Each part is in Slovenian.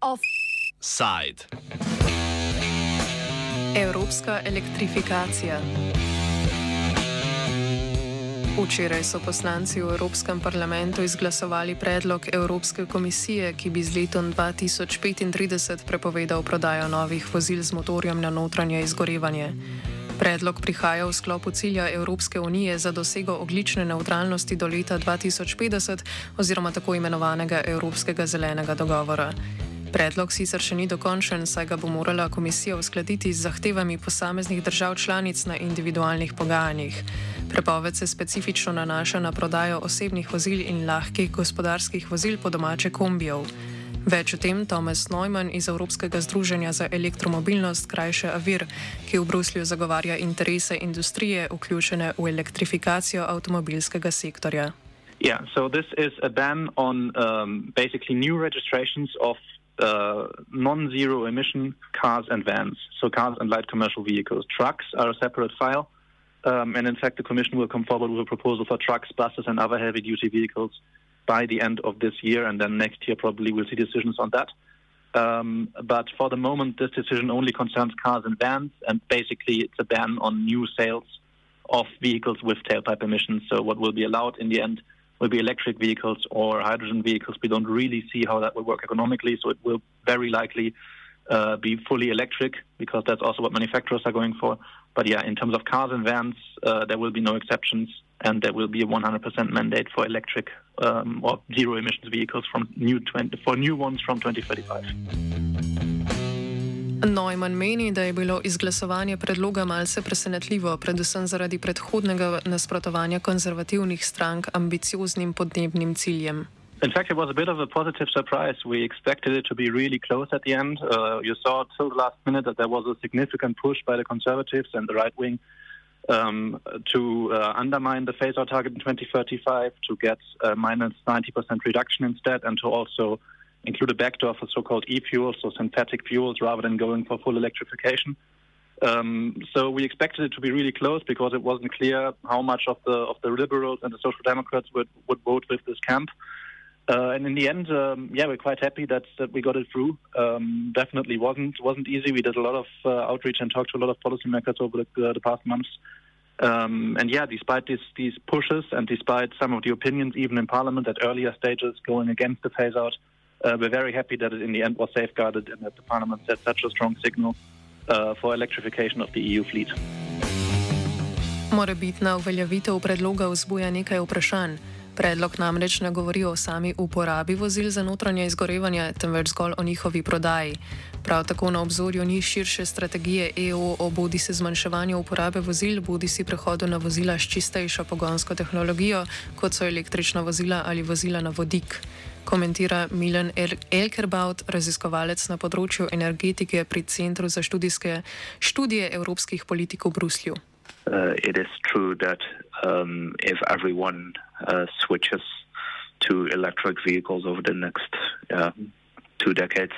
Offside. Evropska elektrifikacija. Včeraj so poslanci v Evropskem parlamentu izglasovali predlog Evropske komisije, ki bi z letom 2035 prepovedal prodajo novih vozil z motorjem na notranje izgorevanje. Predlog prihaja v sklopu cilja Evropske unije za dosego oglične neutralnosti do leta 2050 oziroma tako imenovanega Evropskega zelenega dogovora. Predlog sicer še ni dokončen, saj ga bo morala komisija uskladiti z zahtevami posameznih držav članic na individualnih pogajanjih. Prepoved se specifično nanaša na prodajo osebnih vozil in lahkih gospodarskih vozil po domače kombijev. Več o tem Tomas Neumann iz Evropskega združenja za elektromobilnost, krajše Avir, ki v Bruslju zagovarja interese industrije, vključene v elektrifikacijo avtomobilskega sektorja. Yeah, so this is a ban on um, basically new registrations of uh, non zero emission cars and vans. So, cars and light commercial vehicles. Trucks are a separate file. Um, and in fact, the Commission will come forward with a proposal for trucks, buses, and other heavy duty vehicles by the end of this year, and then next year probably we'll see decisions on that. Um, but for the moment, this decision only concerns cars and vans, and basically it's a ban on new sales of vehicles with tailpipe emissions. So what will be allowed in the end will be electric vehicles or hydrogen vehicles. We don't really see how that will work economically, so it will very likely uh, be fully electric because that's also what manufacturers are going for. But yeah, in terms of cars and vans, uh, there will be no exceptions, and there will be a 100% mandate for electric um, or zero emissions vehicles from new 20, for new ones from 2035. Neumann meni, da je bilo izglasovanje predloga malce presenetljivo, predvsem zaradi predhodnega nasprotovanja konzervativnih strank ambicioznim podnebnim ciljem. In fact, it was a bit of a positive surprise. We expected it to be really close at the end. Uh, you saw till the last minute that there was a significant push by the Conservatives and the right wing um, to uh, undermine the phase out target in 2035, to get a minus 90% reduction instead, and to also include a backdoor for so called e fuels, so synthetic fuels, rather than going for full electrification. Um, so we expected it to be really close because it wasn't clear how much of the of the liberals and the social democrats would, would vote with this camp. Uh, and in the end, um, yeah, we're quite happy that, that we got it through. Um, definitely wasn't wasn't easy. We did a lot of uh, outreach and talked to a lot of policymakers over the, uh, the past months. Um, and yeah, despite these these pushes and despite some of the opinions, even in Parliament at earlier stages, going against the phase out, uh, we're very happy that it in the end was safeguarded and that the Parliament set such a strong signal uh, for electrification of the EU fleet. Morebitna uveljavitev predloga vzbuja nekaj vprašanj. Predlog namreč ne govori o sami uporabi vozil za notranje izgorevanje, temveč zgolj o njihovi prodaji. Prav tako na obzorju ni širše strategije EU o bodi se zmanjševanju uporabe vozil, bodi si prehodu na vozila s čistejšo pogonsko tehnologijo, kot so električna vozila ali vozila na vodik. Komentira Milan Elkerbaut, raziskovalec na področju energetike pri Centru za študijske študije evropskih politik v Bruslju. Uh, uh, switches to electric vehicles over the next uh, two decades,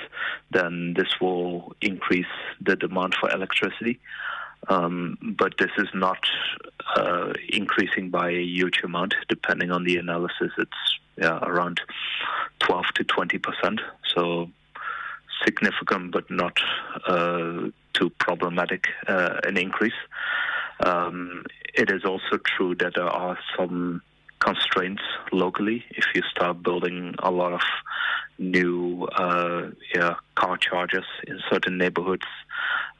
then this will increase the demand for electricity. Um, but this is not uh, increasing by a huge amount. Depending on the analysis, it's yeah, around 12 to 20 percent. So significant, but not uh, too problematic uh, an increase. Um, it is also true that there are some constraints locally. If you start building a lot of new uh, yeah, car chargers in certain neighborhoods,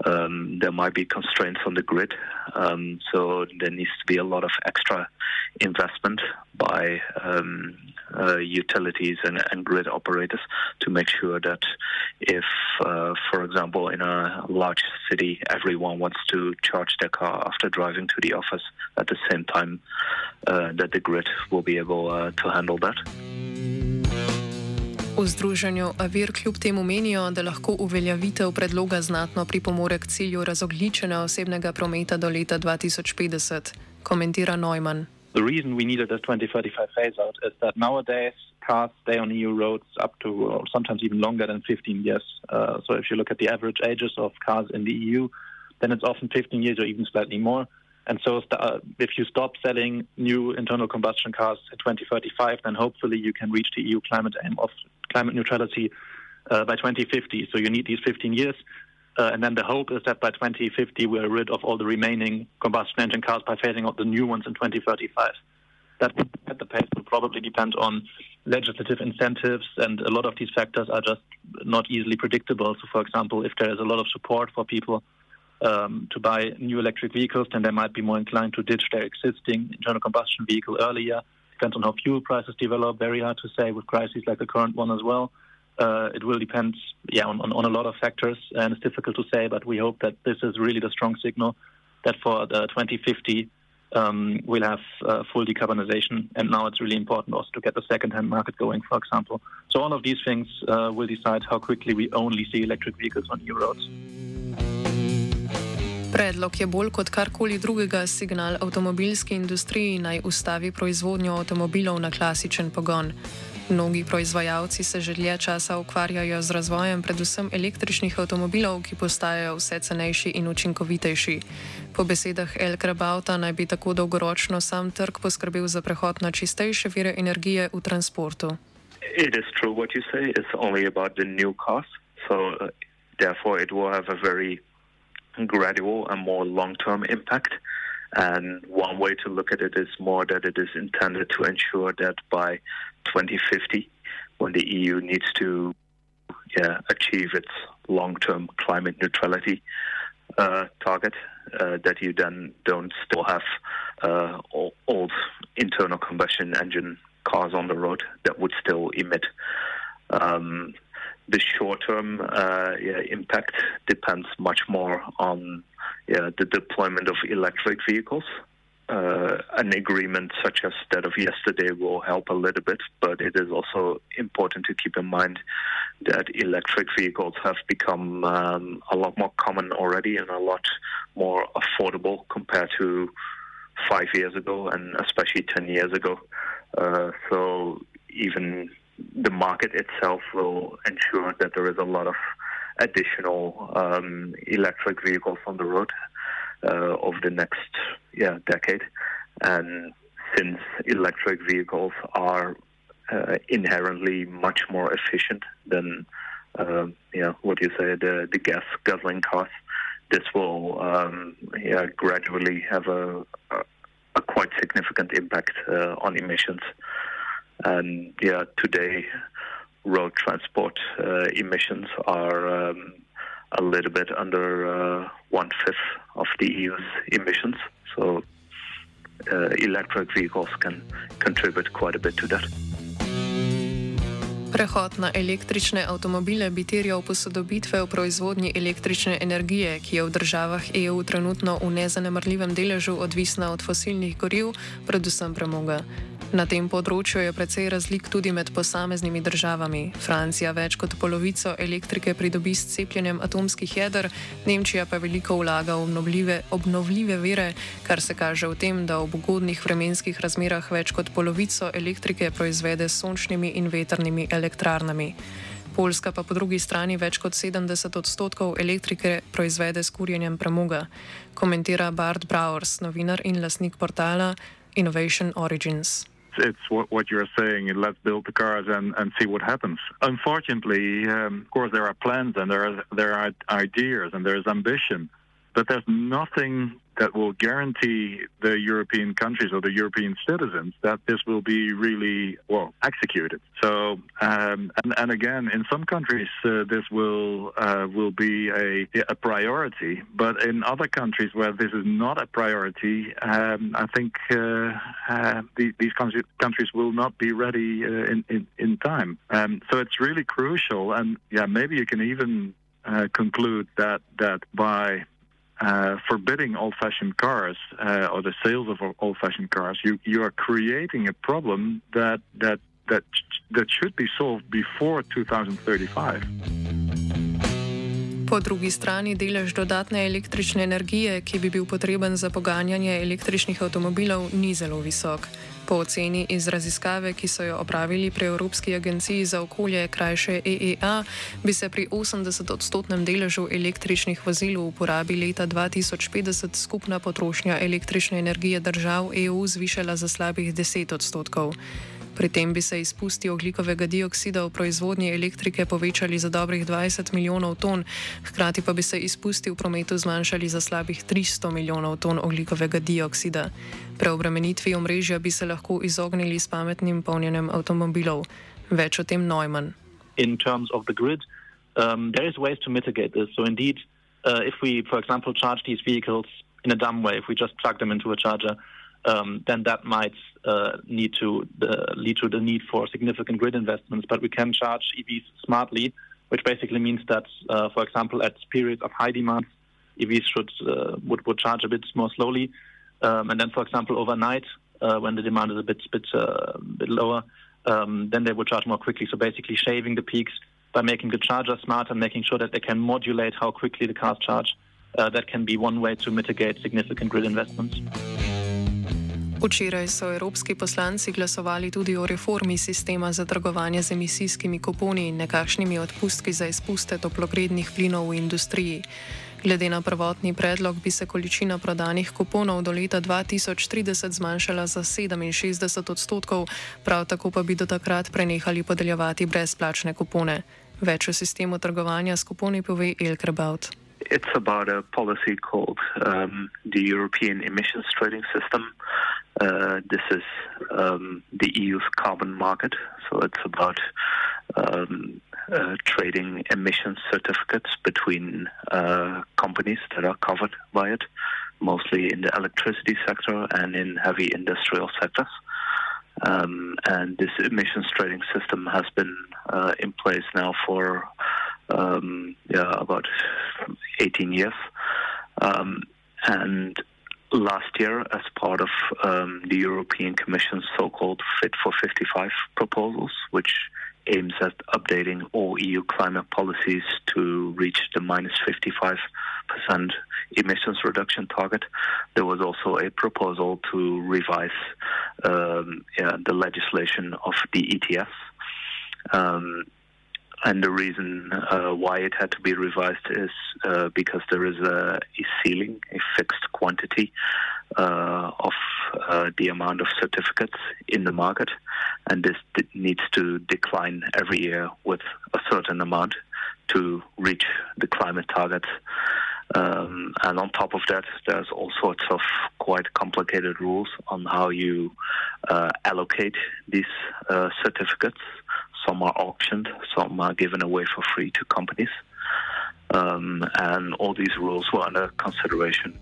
um, there might be constraints on the grid. Um, so there needs to be a lot of extra investment by um, uh, utilities and, and, grid operators to make sure that if, uh, for example, in a large city, everyone wants to charge their car after driving to the office at the same time, uh, that the grid will be able uh, to handle that. V združenju Avir kljub temu menijo, da lahko uveljavitev predloga znatno pripomore k cilju razogličenja osebnega prometa do leta 2050, komentira Neumann. The reason we needed a 2035 phase out is that nowadays cars stay on EU roads up to or sometimes even longer than 15 years. Uh, so if you look at the average ages of cars in the EU, then it's often 15 years or even slightly more. And so, uh, if you stop selling new internal combustion cars in 2035, then hopefully you can reach the EU climate aim of climate neutrality uh, by 2050. So you need these 15 years. Uh, and then the hope is that by 2050 we're rid of all the remaining combustion engine cars by phasing out the new ones in 2035. That at the pace will probably depend on legislative incentives, and a lot of these factors are just not easily predictable. So, for example, if there is a lot of support for people um, to buy new electric vehicles, then they might be more inclined to ditch their existing internal combustion vehicle earlier. Depends on how fuel prices develop. Very hard to say with crises like the current one as well. Uh, it will depend, yeah, on, on, a lot of factors, and it's difficult to say. But we hope that this is really the strong signal that for the 2050 um, we'll have uh, full decarbonization. And now it's really important also to get the second-hand market going, for example. So all of these things uh, will decide how quickly we only see electric vehicles on new roads. Predlog je bolj kot karkoli drugega signal avtomobilski industriji naj ustavi proizvodnjo avtomobilov na klasičen pogon. Mnogi proizvajalci se že dlje časa ukvarjajo z razvojem predvsem električnih avtomobilov, ki postajajo vse cenejši in učinkovitejši. Po besedah El Krabauta naj bi tako dolgoročno sam trg poskrbel za prehod na čistejše vire energije v transportu. It is true what you say. It's only about the new cars. So, uh, therefore, it will have a very gradual and more long term impact. And one way to look at it is more that it is intended to ensure that by 2050, when the EU needs to yeah, achieve its long term climate neutrality uh, target, uh, that you then don't still have uh, old internal combustion engine cars on the road that would still emit. Um, the short-term uh, yeah, impact depends much more on yeah, the deployment of electric vehicles. Uh, an agreement such as that of yesterday will help a little bit, but it is also important to keep in mind that electric vehicles have become um, a lot more common already and a lot more affordable compared to five years ago and especially 10 years ago. Uh, so even the market itself will ensure that there is a lot of additional um, electric vehicles on the road uh, over the next yeah decade. And since electric vehicles are uh, inherently much more efficient than uh, yeah what you say the the gas guzzling cars, this will um, yeah gradually have a, a, a quite significant impact uh, on emissions. And yeah, today road transport uh, emissions are um, a little bit under uh, one fifth of the EU's emissions. So uh, electric vehicles can contribute quite a bit to that. Prehod na električne avtomobile bi terjal posodobitve v proizvodnji električne energije, ki je v državah EU trenutno v nezanemrljivem deležu odvisna od fosilnih goriv, predvsem premoga. Na tem področju je precej razlik tudi med posameznimi državami. Francija več kot polovico elektrike pridobi s cepljenjem atomskih jeder, Nemčija pa veliko vlaga v obnovljive, obnovljive vire, kar se kaže v tem, da v ugodnih vremenskih razmerah več kot polovico elektrike proizvede s sončnimi in vetrnimi elektrarnami. Poljska pa po drugi strani več kot 70 odstotkov elektrike proizvede s kurjenjem premoga, komentira Bart Browers, novinar in lasnik portala Innovation Origins. It's what, what you're saying. Let's build the cars and, and see what happens. Unfortunately, um, of course, there are plans and there are there are ideas and there's ambition, but there's nothing that will guarantee the European countries or the European citizens that this will be really well executed. So, um, and, and again, in some countries uh, this will uh, will be a, a priority, but in other countries where this is not a priority, um, I think uh, uh the, these countries will not be ready uh, in, in, in time. Um, so it's really crucial, and yeah, maybe you can even uh, conclude that that by uh, forbidding old-fashioned cars uh, or the sales of old-fashioned cars, you you are creating a problem that that that that should be solved before 2035. Po drugi strani delež dodatne električne energije, ki bi bil potreben za poganjanje električnih avtomobilov, ni zelo visok. Po oceni iz raziskave, ki so jo opravili pri Evropski agenciji za okolje, krajše EEA, bi se pri 80-odstotnem deležu električnih vozil v uporabi leta 2050 skupna potrošnja električne energije držav EU zvišala za slabih 10 odstotkov. Pri tem bi se izpusti oglikovega dioksida v proizvodnji elektrike povečali za dobrih 20 milijonov ton, hkrati pa bi se izpusti v prometu zmanjšali za slabih 300 milijonov ton oglikovega dioksida. Preobremenitvi omrežja bi se lahko izognili s pametnim polnjenjem avtomobilov. Več o tem Neumann. In terms of the grid, um, there is ways to mitigate this. So indeed, uh, if we, for example, charge these vehicles in a dumb way, if we just plug them into a charger, um, then that might uh, need to uh, lead to the need for significant grid investments. But we can charge EVs smartly, which basically means that, uh, for example, at periods of high demand, EVs should uh, would, would charge a bit more slowly, um, and then, for example, overnight uh, when the demand is a bit bit uh, bit lower, um, then they would charge more quickly. So basically, shaving the peaks by making the charger smart and making sure that they can modulate how quickly the cars charge. that can be one way to mitigate significant grid investments. Včeraj so evropski poslanci glasovali tudi o reformi sistema za trgovanje z emisijskimi kuponi in nekakšnimi odpustki za izpuste toplogrednih plinov v industriji. Glede na prvotni predlog bi se količina prodanih kuponov do leta 2030 zmanjšala za 67 odstotkov, prav tako pa bi do takrat prenehali podeljevati brezplačne kupone. Več o sistemu trgovanja s kuponi pove Elkrebaut. It's about a policy called um, the European Emissions Trading System. Uh, this is um, the EU's carbon market, so it's about um, uh, trading emission certificates between uh, companies that are covered by it, mostly in the electricity sector and in heavy industrial sectors. Um, and this emissions trading system has been uh, in place now for um, yeah, about 18 years. Um, and last year as part of um, the European Commission's so-called Fit for 55 proposals, which aims at updating all EU climate policies to reach the minus 55% emissions reduction target. There was also a proposal to revise um, yeah, the legislation of the ETS. Um, and the reason uh, why it had to be revised is uh, because there is a, a, ceiling, a fixed quantity uh, of uh, the amount of certificates in the market, and this d- needs to decline every year with a certain amount to reach the climate targets. Um, and on top of that, there's all sorts of quite complicated rules on how you uh, allocate these uh, certificates. Some are auctioned, some are given away for free to companies. Um, and all these rules were under consideration.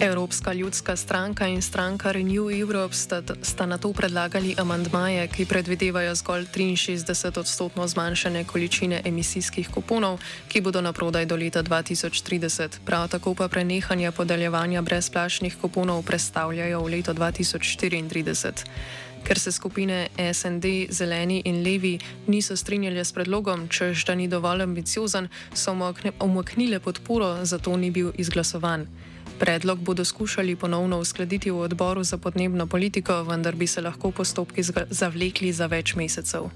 Evropska ljudska stranka in stranka Renew Europe sta, sta na to predlagali amandmaje, ki predvidevajo zgolj 63 odstotno zmanjšanje količine emisijskih kuponov, ki bodo na prodaj do leta 2030. Prav tako pa prenehanje podeljevanja brezplačnih kuponov predstavljajo v leto 2034. Ker se skupine SND, Zeleni in Levi niso strinjali s predlogom, čež da ni dovolj ambiciozen, so omaknile podporo, zato ni bil izglasovan. Predlog bodo skušali ponovno uskladiti v odboru za podnebno politiko, vendar bi se lahko postopki zavlekli za več mesecev.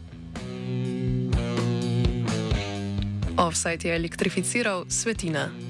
Offside je elektrificiral svetina.